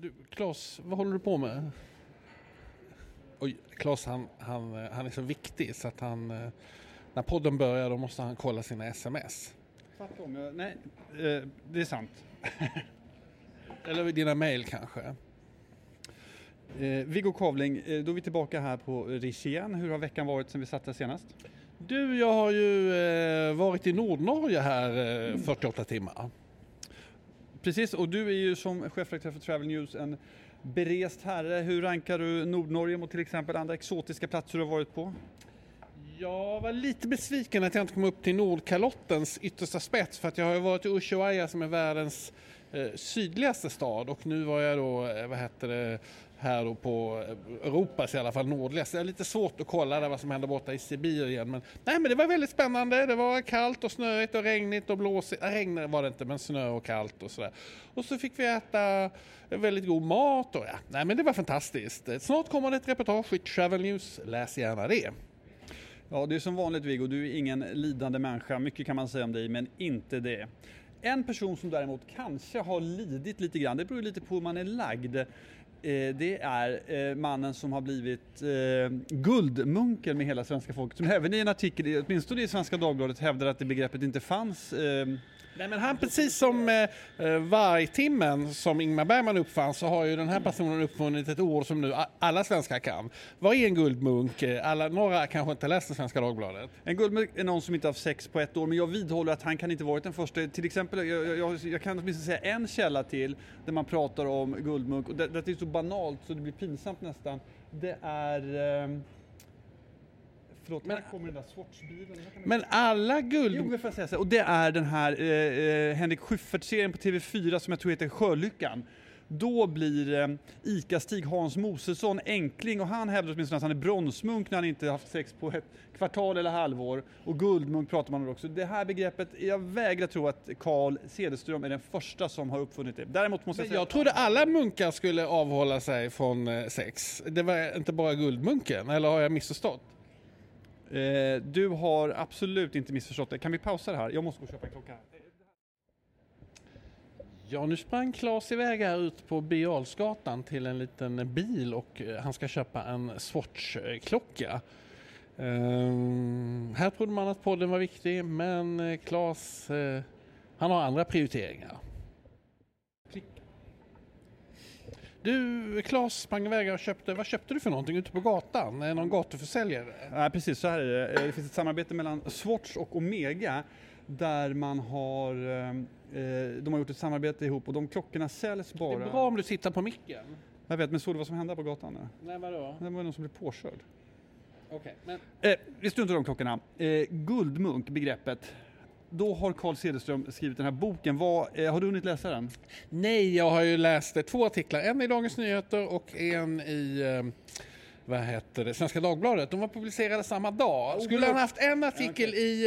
Du, Claes, vad håller du på med? Oj, Claes han, han, han är så viktig så att han, eh, när podden börjar då måste han kolla sina sms. Tvärtom, jag- nej, eh, det är sant. Eller dina mail kanske. Eh, Viggo Kavling, eh, då är vi tillbaka här på Rish igen. Hur har veckan varit sen vi satt här senast? Du, jag har ju eh, varit i Nordnorge här eh, 48 timmar. Precis, och du är ju som chefredaktör för Travel News en berest herre. Hur rankar du Nordnorge mot till exempel andra exotiska platser du har varit på? Jag var lite besviken att jag inte kom upp till Nordkalottens yttersta spets för att jag har ju varit i Ushuaia som är världens Eh, sydligaste stad och nu var jag då, eh, vad heter det, här då på eh, Europas i alla fall nordligaste. Det är lite svårt att kolla där vad som händer borta i Sibirien men nej men det var väldigt spännande. Det var kallt och snöigt och regnigt och blåsigt. Äh, regn var det inte men snö och kallt och sådär. Och så fick vi äta väldigt god mat och ja, nej men det var fantastiskt. Snart kommer det ett reportage i Travel News. Läs gärna det. Ja, det är som vanligt Viggo, du är ingen lidande människa. Mycket kan man säga om dig, men inte det. En person som däremot kanske har lidit lite grann, det beror lite på hur man är lagd. Eh, det är eh, mannen som har blivit eh, guldmunken med hela svenska folket. Som även i en artikel, åtminstone i Svenska Dagbladet, hävdar att det begreppet inte fanns. Nej men han precis som eh, eh, vargtimmen som Ingmar Bergman uppfann så har ju den här personen uppfunnit ett ord som nu alla svenskar kan. Vad är en guldmunk? Eh, alla, några kanske inte läste Svenska Dagbladet. En guldmunk är någon som inte har haft sex på ett år, men jag vidhåller att han kan inte varit den första. Till exempel, jag, jag- jag, kan åtminstone säga en källa till där man pratar om guldmunk, och det, det är så banalt så det blir pinsamt nästan. Det är... eh, Förlåt, Men- här kommer den där Swatch-bilen. Här Men alla Jo, guld... får jag säga så. Och det är den här eh, eh, Henrik Schyffert-serien på TV4 som jag tror heter Sjölyckan. Då blir eh, ICA-Stig Hans Mosesson enkling och han hävdar åtminstone att han är bronsmunk när han inte haft sex på ett kvartal eller halvår. Och guldmunk pratar man om också. Det här begreppet, jag vägrar tro att Carl Cederström är den första som har uppfunnit det. Däremot måste jag säga... jag trodde alla munkar skulle avhålla sig från eh, sex. Det var inte bara guldmunken, eller har jag missförstått? Eh, du har absolut inte missförstått det. Kan vi pausa det här? Jag måste gå och köpa en klocka. Ja, nu sprang Claes iväg här ut på Birger Jarlsgatan till en liten bil och eh, han ska köpa en Swatch-klocka. Eh, här trodde man att podden var viktig, men eh, Claes, eh, han har andra prioriteringar. Du, Claes sprang iväg och köpte, vad köpte du för någonting ute på gatan? Det Någon gatuförsäljare? Nej, precis så här är det. Det finns ett samarbete mellan Swatch och Omega där man har, eh, eh, de har gjort ett samarbete ihop och de klockorna säljs Det bara. är bra om du tittar på micken. Jag vet, men såg du vad som hände på gatan? Nu? Nej, vadå? Det var någon som blev påkörd. Okej, men Eh, vi struntar i de klockorna. Eh, guldmunk, begreppet. Då har Carl Cederström skrivit den här boken. Vad, eh, har du hunnit läsa den? Nej, jag har ju läst två artiklar. En i Dagens Nyheter och en i eh, vad heter det, Svenska Dagbladet. De var publicerade samma dag. Skulle han haft en artikel i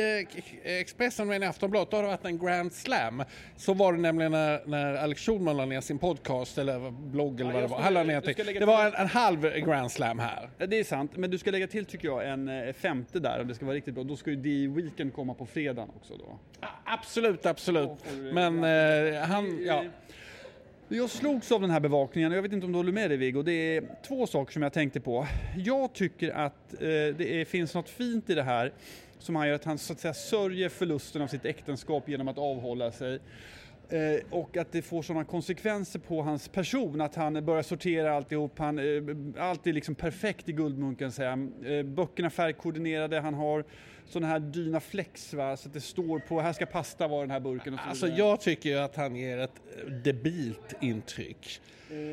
eh, Expressen och en i Aftonbladet, då hade det varit en Grand Slam. Så var det nämligen när, när Alex Schulman la ner sin podcast eller blogg eller vad jag det var. Han la ner lägga det var till- en, en halv Grand Slam här. Ja, det är sant, men du ska lägga till tycker jag en eh, femte där om det ska vara riktigt bra. Då ska ju DI Weekend komma på fredagen också då. A- Absolut, absolut. Men eh, han, ja. Jag slogs av den här bevakningen och jag vet inte om du håller med dig Viggo. Det är två saker som jag tänkte på. Jag tycker att eh, det är, finns något fint i det här som han gör att han så att säga sörjer förlusten av sitt äktenskap genom att avhålla sig. Eh, och att det får sådana konsekvenser på hans person att han börjar sortera alltihop. Han, eh, allt är liksom perfekt i Guldmunken säger han. Eh, böckerna färgkoordinerade, han har sådana här dyna flex va, så att det står på, här ska pasta vara den här burken och så Alltså vidare. jag tycker ju att han ger ett eh, debilt intryck.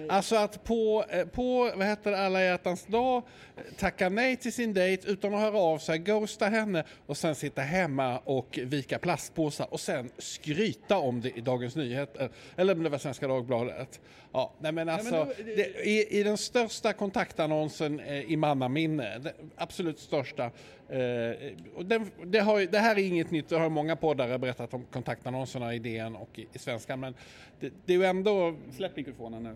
Alltså att på, på vad heter det, alla hjärtans dag tacka nej till sin dejt utan att höra av sig, ghosta henne och sen sitta hemma och vika plastpåsar och sen skryta om det i Dagens Nyheter eller om det var Svenska Dagbladet. Ja, nej men alltså, då- det- det, i, i den största kontaktannonsen eh, i mannaminne, absolut största, eh, och den, det, har, det här är inget nytt, det har många poddare berättat om kontaktannonserna i DN och i, i Svenskan, men det, det är ju ändå Släpp mikrofonen nu.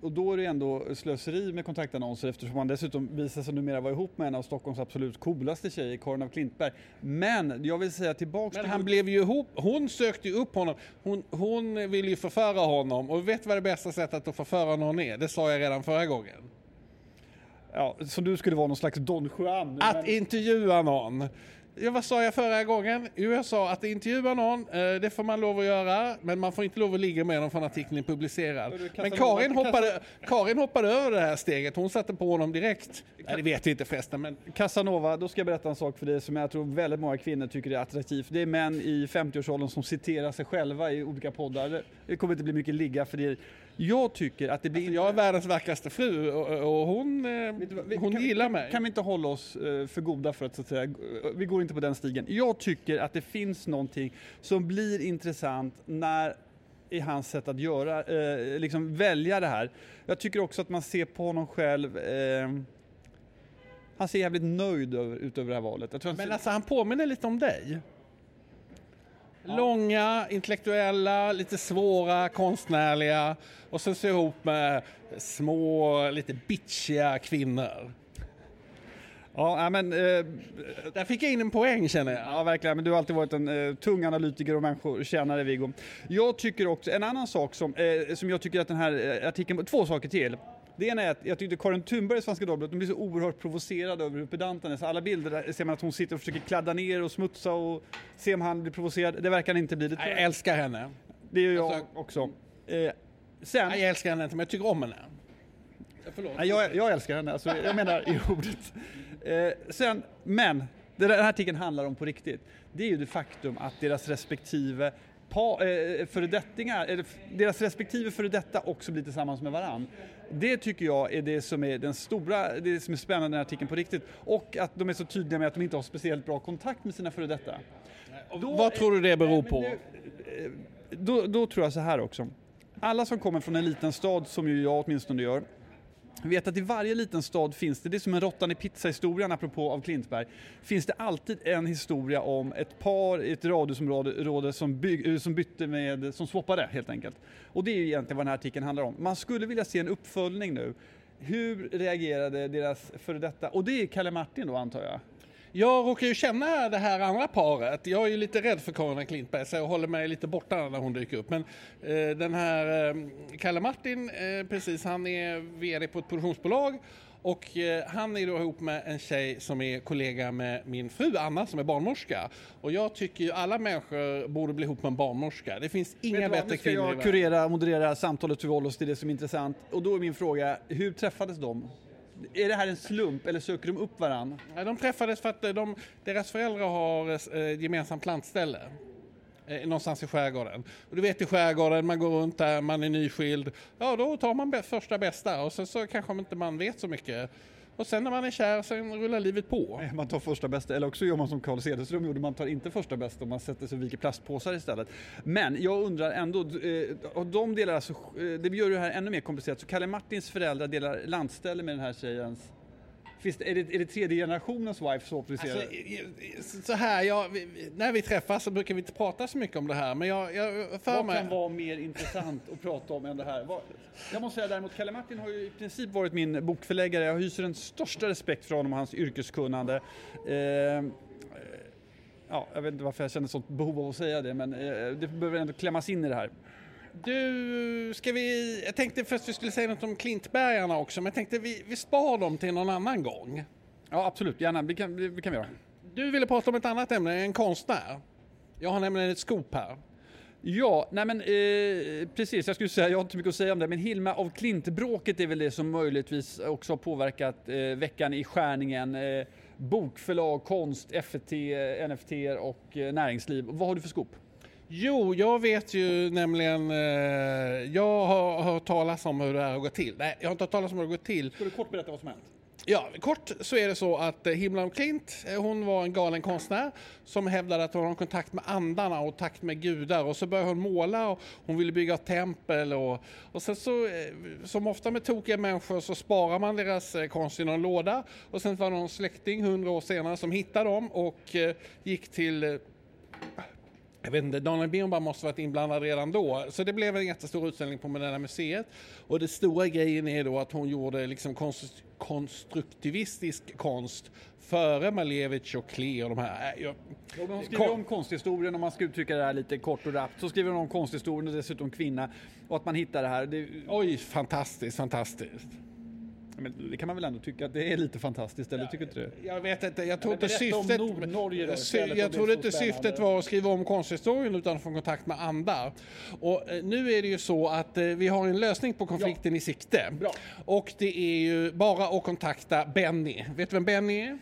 Och då är det ändå slöseri med kontaktannonser eftersom man dessutom visar sig numera vara ihop med en av Stockholms absolut coolaste tjejer, Karin av Klintberg. Men jag vill säga tillbaks Men till... han blev ju ihop, hon sökte ju upp honom. Hon, hon ville ju förföra honom och vet vad det bästa sättet att förföra någon är? Det sa jag redan förra gången. Ja, så du skulle vara någon slags Don Juan? Att men- intervjua någon. Ja, vad sa jag förra gången? Jo, jag sa att intervjua någon, eh, det får man lov att göra, men man får inte lov att ligga med dem förrän artikeln är publicerad. Men Karin hoppade, Karin hoppade över det här steget, hon satte på honom direkt. Nej, det vet vi inte förresten, men Casanova, då ska jag berätta en sak för dig som jag tror väldigt många kvinnor tycker är attraktivt. Det är män i 50-årsåldern som citerar sig själva i olika poddar. Det kommer inte bli mycket ligga för det. Jag tycker att det blir... jag är världens vackraste fru och, och hon, eh, vi- hon kan vi- gillar kan, mig. Kan vi inte hålla oss eh, för goda för att så att säga, vi går inte på den stigen. Jag tycker att det finns någonting som blir intressant när i hans sätt att göra, eh, liksom välja det här. Jag tycker också att man ser på honom själv, eh, han ser jävligt nöjd över, ut över det här valet. Men ser- alltså han påminner lite om dig. Långa, intellektuella, lite svåra, konstnärliga och sen så ihop med små, lite bitchiga kvinnor. ja, men, eh, Där fick jag in en poäng känner jag. Ja, verkligen. Men du har alltid varit en eh, tung analytiker och människokännare, Viggo. Jag tycker också, en annan sak som, eh, som jag tycker att den här eh, artikeln, två saker till. Det ena är att jag tyckte Karin Thunberg i Svenska Dagbladet, de blir så oerhört provocerade över hur pedant han är. Så alla bilder ser man att hon sitter och försöker kladda ner och smutsa och se om han blir provocerad. Det verkar han inte bli. Det, Jag älskar henne. det gör jag alltså- också. Eh, sen, Jag älskar henne inte, men jag tycker om henne. Förlåt. Nej, jag, jag älskar henne, alltså, jag menar i ordet. Eh, sen, men, det den här artikeln handlar om på riktigt, det är ju det faktum att deras respektive pa, eh, föredettingar, eller deras respektive före detta också blir tillsammans med varann. Det tycker jag är det som är den stora, det som är spännande i den här artikeln på riktigt. Och att de är så tydliga med att de inte har speciellt bra kontakt med sina före detta. Då- Vad tror du det beror på? eh, Då, då tror jag så här också. Alla som kommer från en liten stad, som ju jag åtminstone gör, vet att i varje liten stad finns det, det är som en råttan i pizza-historien apropå av Klintberg, finns det alltid en historia om ett par i ett radhusområde råde som, bygg, eh, som bytte med, som swappade helt enkelt. Och det är ju egentligen vad den här artikeln handlar om. Man skulle vilja se en uppföljning nu. Hur reagerade deras före detta, och det är Kalle Martin då antar jag? Jag råkar ju känna det här andra paret. Jag är ju lite rädd för Karin Klintberg så jag håller mig lite borta när hon dyker upp. Men eh, den här eh, Kalle Martin, eh, precis, han är VD på ett produktionsbolag och eh, han är då ihop med en tjej som är kollega med min fru Anna som är barnmorska. Och jag tycker ju alla människor borde bli ihop med en barnmorska. Det finns inga vad, bättre nu ska kvinnor jag kurera, moderera samtalet för vi håller oss till det som är intressant. Och då är min fråga, hur träffades de? Är det här en slump eller söker de upp varandra? Ja, de träffades för att eh, de, deras föräldrar har eh, eh, gemensamt plantställe. Eh, någonstans i skärgården. Och du vet i skärgården, man går runt där, man är nyskild. Ja, då tar man första bästa och sen så kanske man inte man vet så mycket. Och sen när man är kär, sen rullar livet på. Eh, man tar första bästa, eller också gör man som Carl Cederström gjorde, man tar inte första bästa och man sätter sig och viker plastpåsar istället. Men jag undrar ändå, eh, och de delar alltså, eh, det gör det här ännu mer komplicerat, så Kalle Martins föräldrar delar landställe med den här tjejens Finns det, är, det, är det tredje generationens wife swap vi ser? Alltså, så här, ja, vi, när vi träffas så brukar vi inte prata så mycket om det här, men jag, jag för Vad mig... kan vara mer intressant att prata om än det här? Jag måste säga däremot, Kalle Martin har ju i princip varit min bokförläggare. Jag hyser den största respekt för honom och hans yrkeskunnande. Eh, eh, ja, jag vet inte varför jag känner sånt behov av att säga det, men eh, det behöver ändå klämmas in i det här. Du, ska vi... Jag tänkte först vi skulle säga något om Klintbergarna också, men jag tänkte vi, vi spar dem till någon annan gång. Ja, absolut, gärna. Vi kan, vi, vi kan vi göra. Du ville prata om ett annat ämne, en konstnär. Jag har nämligen ett skop här. Ja, nej men eh, precis, jag skulle säga, jag har inte mycket att säga om det, men Hilma av Klint-bråket är väl det som möjligtvis också har påverkat eh, veckan i skärningen. Eh, bokförlag, konst, FT, NFT och eh, näringsliv. Vad har du för skop? Jo, jag vet ju nämligen... Eh, jag har hört talas om hur det här har gått till. Nej, jag har inte hört talas om hur det har gått till. Ska du kort berätta vad som hänt? Ja, kort så är det så att eh, Himla av Klint, eh, hon var en galen konstnär som hävdade att hon har kontakt med andarna och takt med gudar och så började hon måla och hon ville bygga ett tempel och, och sen så, eh, som ofta med tokiga människor så sparar man deras konst i någon låda och sen var det någon släkting hundra år senare som hittade dem och gick till jag vet inte, Daniel Birnbaum måste varit inblandad redan då. Så det blev en jättestor utställning på Moderna Museet. Och det stora grejen är då att hon gjorde liksom konst, konstruktivistisk konst före Malevich och Klee och de här. Äh, jag, och de skriver om konsthistorien om man ska uttrycka det här lite kort och rappt. Så skriver de om konsthistorien och dessutom kvinna. Och att man hittar det här. Det... Oj, fantastiskt, fantastiskt. Men det kan man väl ändå tycka att det är lite fantastiskt, eller tycker inte du? Jag vet inte, jag tror inte syftet... Då, sy jag tror inte syftet var att skriva om konsthistorien utan att få kontakt med andra. Och eh, nu är det ju så att eh, vi har en lösning på konflikten ja. i sikte. Bra. Och det är ju bara att kontakta Benny. Vet du vem Benny är?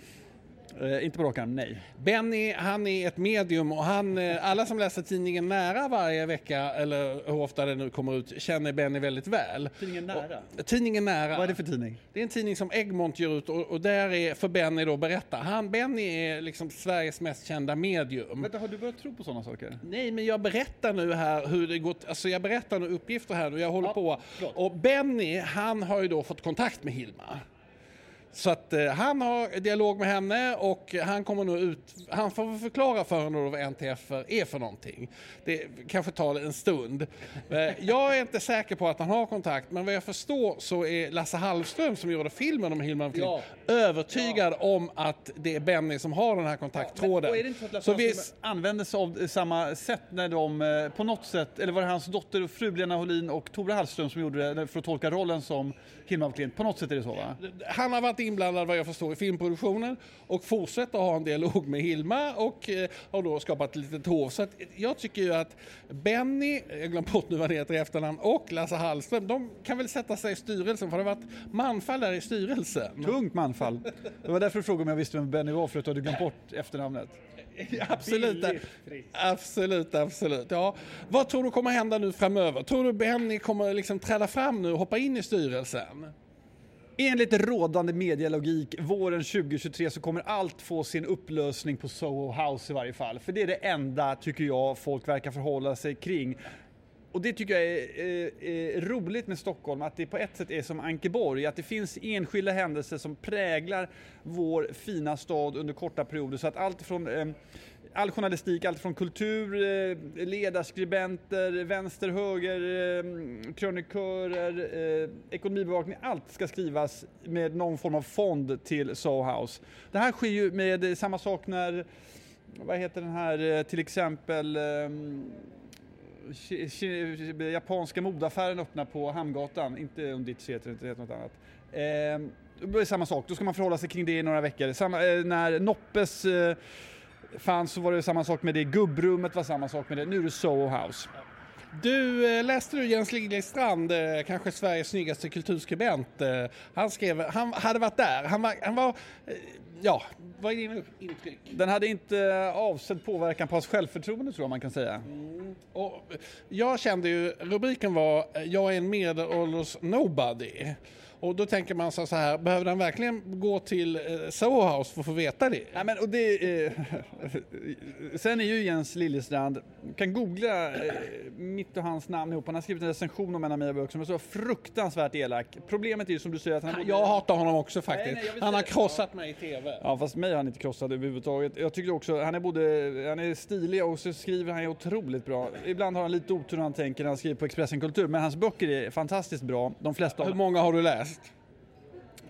Eh, inte på rak arm, nej. Benny, han är ett medium och han, eh, alla som läser tidningen Nära varje vecka, eller hur ofta det nu kommer ut, känner Benny väldigt väl. Tidningen Nära? Och, tidningen Nära. Vad är det för tidning? Det är en tidning som Egmont ger ut och, och där är, för Benny då, berätta. Han, Benny är liksom Sveriges mest kända medium. Vänta, har du börjat tro på sådana saker? Nej, men jag berättar nu här hur det gått, alltså jag berättar nu uppgifter här och jag håller ja, på. Förlåt. Och Benny, han har ju då fått kontakt med Hilma. Så att eh, han har dialog med henne och han kommer nu ut, han får förklara för henne vad NTF är för någonting. Det kanske tar en stund. Eh, jag är inte säker på att han har kontakt men vad jag förstår så är Lasse Hallström som gjorde filmen om Hillman ja. övertygad ja. om att det är Benny som har den här kontakttråden. Ja, är det inte så att Lasse så vi... använde sig av samma sätt när de eh, på något sätt, eller var det hans dotter och fru Lena Holin och Tore Hallström som gjorde det för att tolka rollen som Hillman Klint? På något sätt är det så va? Han har varit inblandad vad jag förstår i filmproduktionen och fortsätter ha en dialog med Hilma och eh, har då skapat ett litet hov. Så jag tycker ju att Benny, jag glömde bort nu vad det heter i efternamn, och Lasse Hallström, de kan väl sätta sig i styrelsen för det har varit manfall där i styrelsen. Tungt manfall. Det var därför du frågade om jag visste vem Benny var för att du hade glömt bort efternamnet. absolut, absolut, absolut. Ja. Vad tror du kommer hända nu framöver? Tror du Benny kommer liksom träda fram nu och hoppa in i styrelsen? Enligt rådande medialogik våren 2023 så kommer allt få sin upplösning på Soho House i varje fall. För det är det enda, tycker jag, folk verkar förhålla sig kring. Och det tycker jag är, är, är, roligt med Stockholm, att det på ett sätt är som Ankeborg, att det finns enskilda händelser som präglar vår fina stad under korta perioder. Så att allt från eh, all journalistik, allt från kultur, eh, ledarskribenter, vänster, höger, eh, krönikörer, eh, ekonomibevakning, allt ska skrivas med någon form av fond till Soho House. Det här sker ju med samma sak när, vad heter den här, till exempel ehm, japanska modaffären öppnar på Hamngatan, inte Unditch heter det, något annat. Eh, det är samma sak, då ska man förhålla sig kring det i några veckor. Samma, eh, när Noppes eh, fanns så var det samma sak med det, gubbrummet var samma sak med det, nu är det Soho House. Du, eh, läste du Jens Liljestrand, eh, kanske Sveriges snyggaste kulturskribent? Eh, han skrev, han hade varit där, han var, han var ja, vad är din intryck? Den hade inte avsedd påverkan på hans självförtroende tror jag man kan säga. Mm. Och jag kände ju, rubriken var Jag är en medelålders nobody. Och då tänker man så här, behöver den verkligen gå till eh, Soho House för att få veta det? Ja, men, och det eh, sen är ju Jens Liljestrand, kan googla eh, mitt och hans namn ihop. Han har skrivit en recension om en av mina böcker som är så fruktansvärt elak. Problemet är ju som du säger att han... Både... Jag hatar honom också faktiskt. Nej, nej, han har krossat mig i TV. Ja, fast mig har han inte krossat överhuvudtaget. Jag tycker också, han är både, han är stilig och så skriver han ju otroligt bra. Ibland har han lite otur när han tänker när han skriver på Expressen Kultur, men hans böcker är fantastiskt bra. De flesta Hur många har du läst? Läst?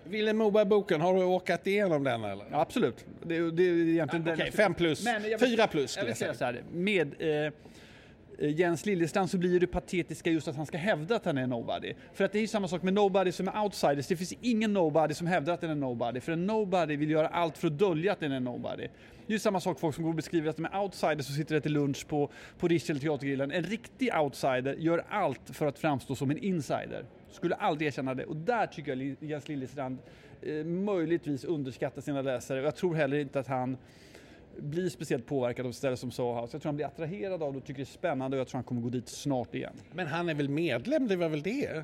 Vilhelm Moberg-boken, har du åkat igenom den eller? Ja, absolut. Det, det är egentligen ja, okay, fem plus. Vill, Fyra plus skulle jag, säga. Så här, med eh, Jens Liljestrand så blir det patetiska just att han ska hävda att han är nobody. För att det är ju samma sak med nobody som är outsiders. Det finns ingen nobody som hävdar att den är nobody. För en nobody vill göra allt för att dölja att den är nobody. Det är ju samma sak folk som går och beskriver att de är outsiders och sitter äter lunch på, på Riche eller Teatergrillen. En riktig outsider gör allt för att framstå som en insider. Skulle aldrig erkänna det. Och där tycker jag Jens Liljestrand eh, möjligtvis underskattar sina läsare. Jag tror heller inte att han blir speciellt påverkad av ställen som Sohouse. Jag tror han blir attraherad av det och tycker det är spännande och jag tror han kommer gå dit snart igen. Men han är väl medlem, det var väl det?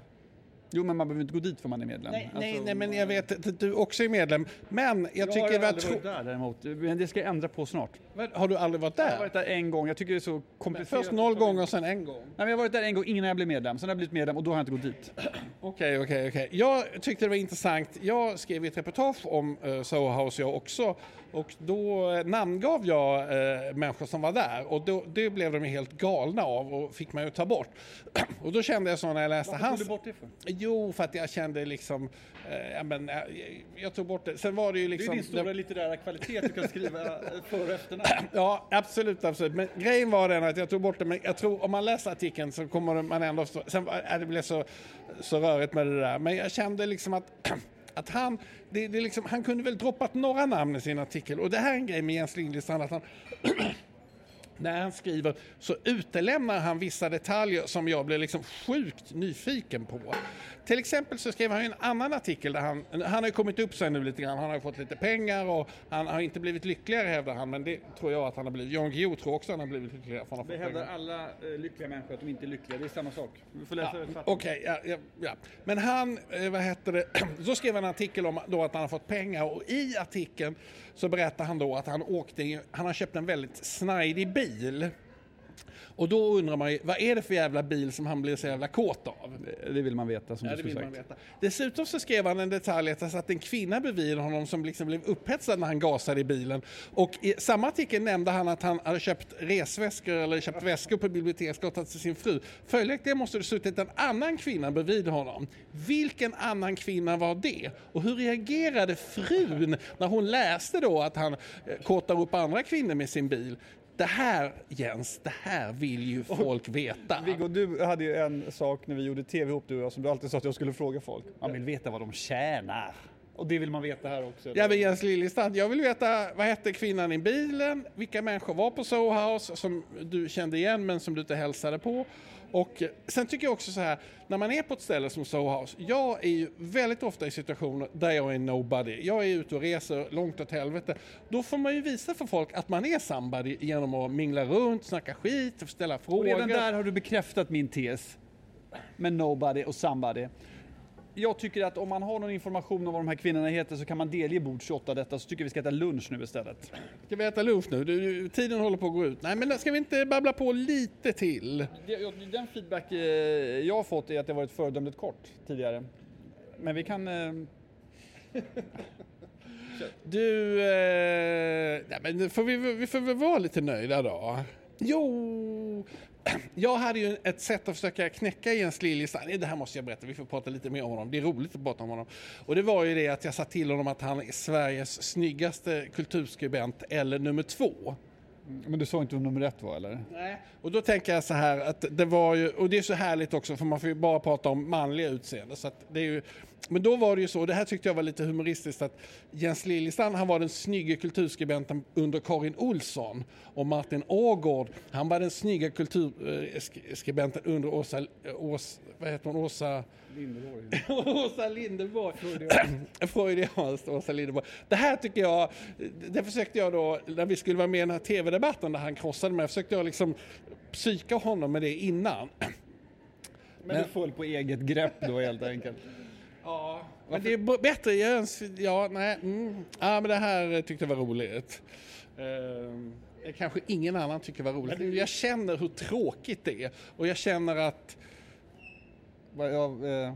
Jo, men man behöver inte gå dit för man är medlem. Nej, nej, Alltså, nej, men jag vet att du också är medlem. Men jag Jag tycker har väl... aldrig varit där däremot, men det ska jag ändra på snart. Vad- Har du aldrig varit Jag har där? varit där en gång, jag tycker det är så komplicerat. Först noll gånger och sen en gång. Nej, men jag har varit där en gång innan jag blev medlem, sen har jag blivit medlem och då har jag inte gått dit. Okej, okej, okej. Jag tyckte det var intressant. Jag skrev ett reportage om uh, Soho House jag också. Och då eh, namngav jag eh, människor som var där och då, det blev de helt galna av och fick mig att ta bort. och då kände jag så när jag läste hans... bort det för? Jo, för att jag kände liksom... Eh, ja, men, eh, jag tog bort det. Sen var det ju liksom... det- litterära kvalitet du kan skriva före och efternamn. Ja, absolut, absolut. Men grejen var den att jag tog bort det, men jag tror om man läser artikeln så kommer man ändå förstå. Sen äh, det blev så, så rörigt med det där. Men jag kände liksom att, att han, det, det liksom, han kunde väl droppat några namn i sin artikel. Och det här är en grej med Jens Lindqvist, att han när han skriver så utelämnar han vissa detaljer som jag blir liksom sjukt nyfiken på. Till exempel så skrev han ju en annan artikel där han, han har ju kommit upp sig nu lite grann, han har ju fått lite pengar och han har inte blivit lyckligare hävdar han, men det tror jag att han har blivit. Jan Guillou tror också att han har blivit lyckligare för han har Det hävdar alla eh, lyckliga människor att de inte är lyckliga, det är samma sak. Vi får läsa Ja, Okej, ja, ja, ja. Men han, eh, vad heter det, då skrev han en artikel om då att han har fått pengar och i artikeln så berättar han då att han åkte, han har köpt en väldigt snajdig bil. Och då undrar man ju, vad är det för jävla bil som han blir så jävla kåt av? Det vill man veta som Ja, du det skulle vill man sagt. veta. Dessutom så skrev han en detalj att det satt en kvinna bredvid honom som liksom blev upphetsad när han gasade i bilen. Och i samma artikel nämnde han att han hade köpt resväskor eller köpt väskor på biblioteksgatan till sin fru. Följaktligen måste det suttit en annan kvinna bredvid honom. Vilken annan kvinna var det? Och hur reagerade frun när hon läste då att han eh, kåtar upp andra kvinnor med sin bil? Det här Jens, det här vill ju folk veta. Viggo, du hade ju en sak när vi gjorde tv ihop du och jag som du alltid sa att jag skulle fråga folk. Man vill veta vad de tjänar. Och det vill man veta här också. Ja, men Jens Liljestrand, jag vill veta vad hette kvinnan i bilen? Vilka människor var på Soho House som du kände igen men som du inte hälsade på? Och sen tycker jag också så här, när man är på ett ställe som Soho House, jag är ju väldigt ofta i situationer där jag är nobody. Jag är ute och reser långt åt helvete. Då får man ju visa för folk att man är somebody genom att mingla runt, snacka skit, ställa och frågor. redan där har du bekräftat min tes. Med nobody och somebody. Jag tycker att om man har någon information om vad de här kvinnorna heter så kan man delge bord 28 detta så tycker jag vi ska äta lunch nu istället. Ska vi äta lunch nu? Du, du, tiden håller på att gå ut. Nej, men ska vi inte babbla på lite till? Den feedback eh, jag har fått är att det varit föredömligt kort tidigare. Men vi kan... eh, Du, eh, nej, men får vi, vi får väl vara lite nöjda då. Jo, jag hade ju ett sätt att försöka knäcka Jens Liljestrand. Det här måste jag berätta, vi får prata lite mer om honom. Det är roligt att prata om honom. Och det var ju det att jag sa till honom att han är Sveriges snyggaste kulturskribent, eller nummer två. Men du sa inte om nummer ett var eller? Nej. Och då tänker jag så här att det var ju, och det är så härligt också för man får ju bara prata om manliga utseende. Så att det är ju, men då var det ju så, det här tyckte jag var lite humoristiskt, att Jens Liljestrand han var den snygga kulturskribenten under Karin Olsson och Martin Ågård han var den snygga kulturskribenten under Åsa, Ås, vad heter hon, Åsa Åsa Linderborg. Freudianskt Åsa Linderborg. Det här tycker jag, det försökte jag då, när vi skulle vara med i den här tv-debatten där han krossade mig, försökte jag liksom psyka honom med det innan. Men, du föll på eget grepp då helt enkelt. Ja, men det är bättre, jag öns- ja, nej, mm. ja, men det här tyckte jag var roligt. Ehm, det kanske ingen annan tycker var roligt. Jag känner hur tråkigt det är och jag känner att Jag, eh,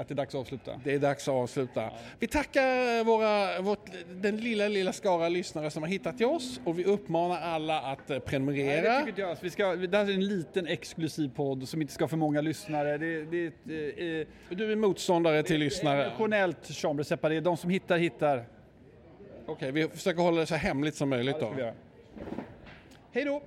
att det är dags att avsluta. Det är dags att avsluta. Vi tackar våra, vårt, den lilla, lilla skara lyssnare som har hittat till oss och vi uppmanar alla att eh, Nej, prenumerera. det tycker jag. Vi ska, det här är en liten exklusiv podd som inte ska ha för många lyssnare. Det, det är ett eh, eh, Du är motståndare till lyssnare. emotionellt chambre separé. De som hittar, hittar. Okej, vi försöker hålla det så hemligt som möjligt Det vi då. Hej då!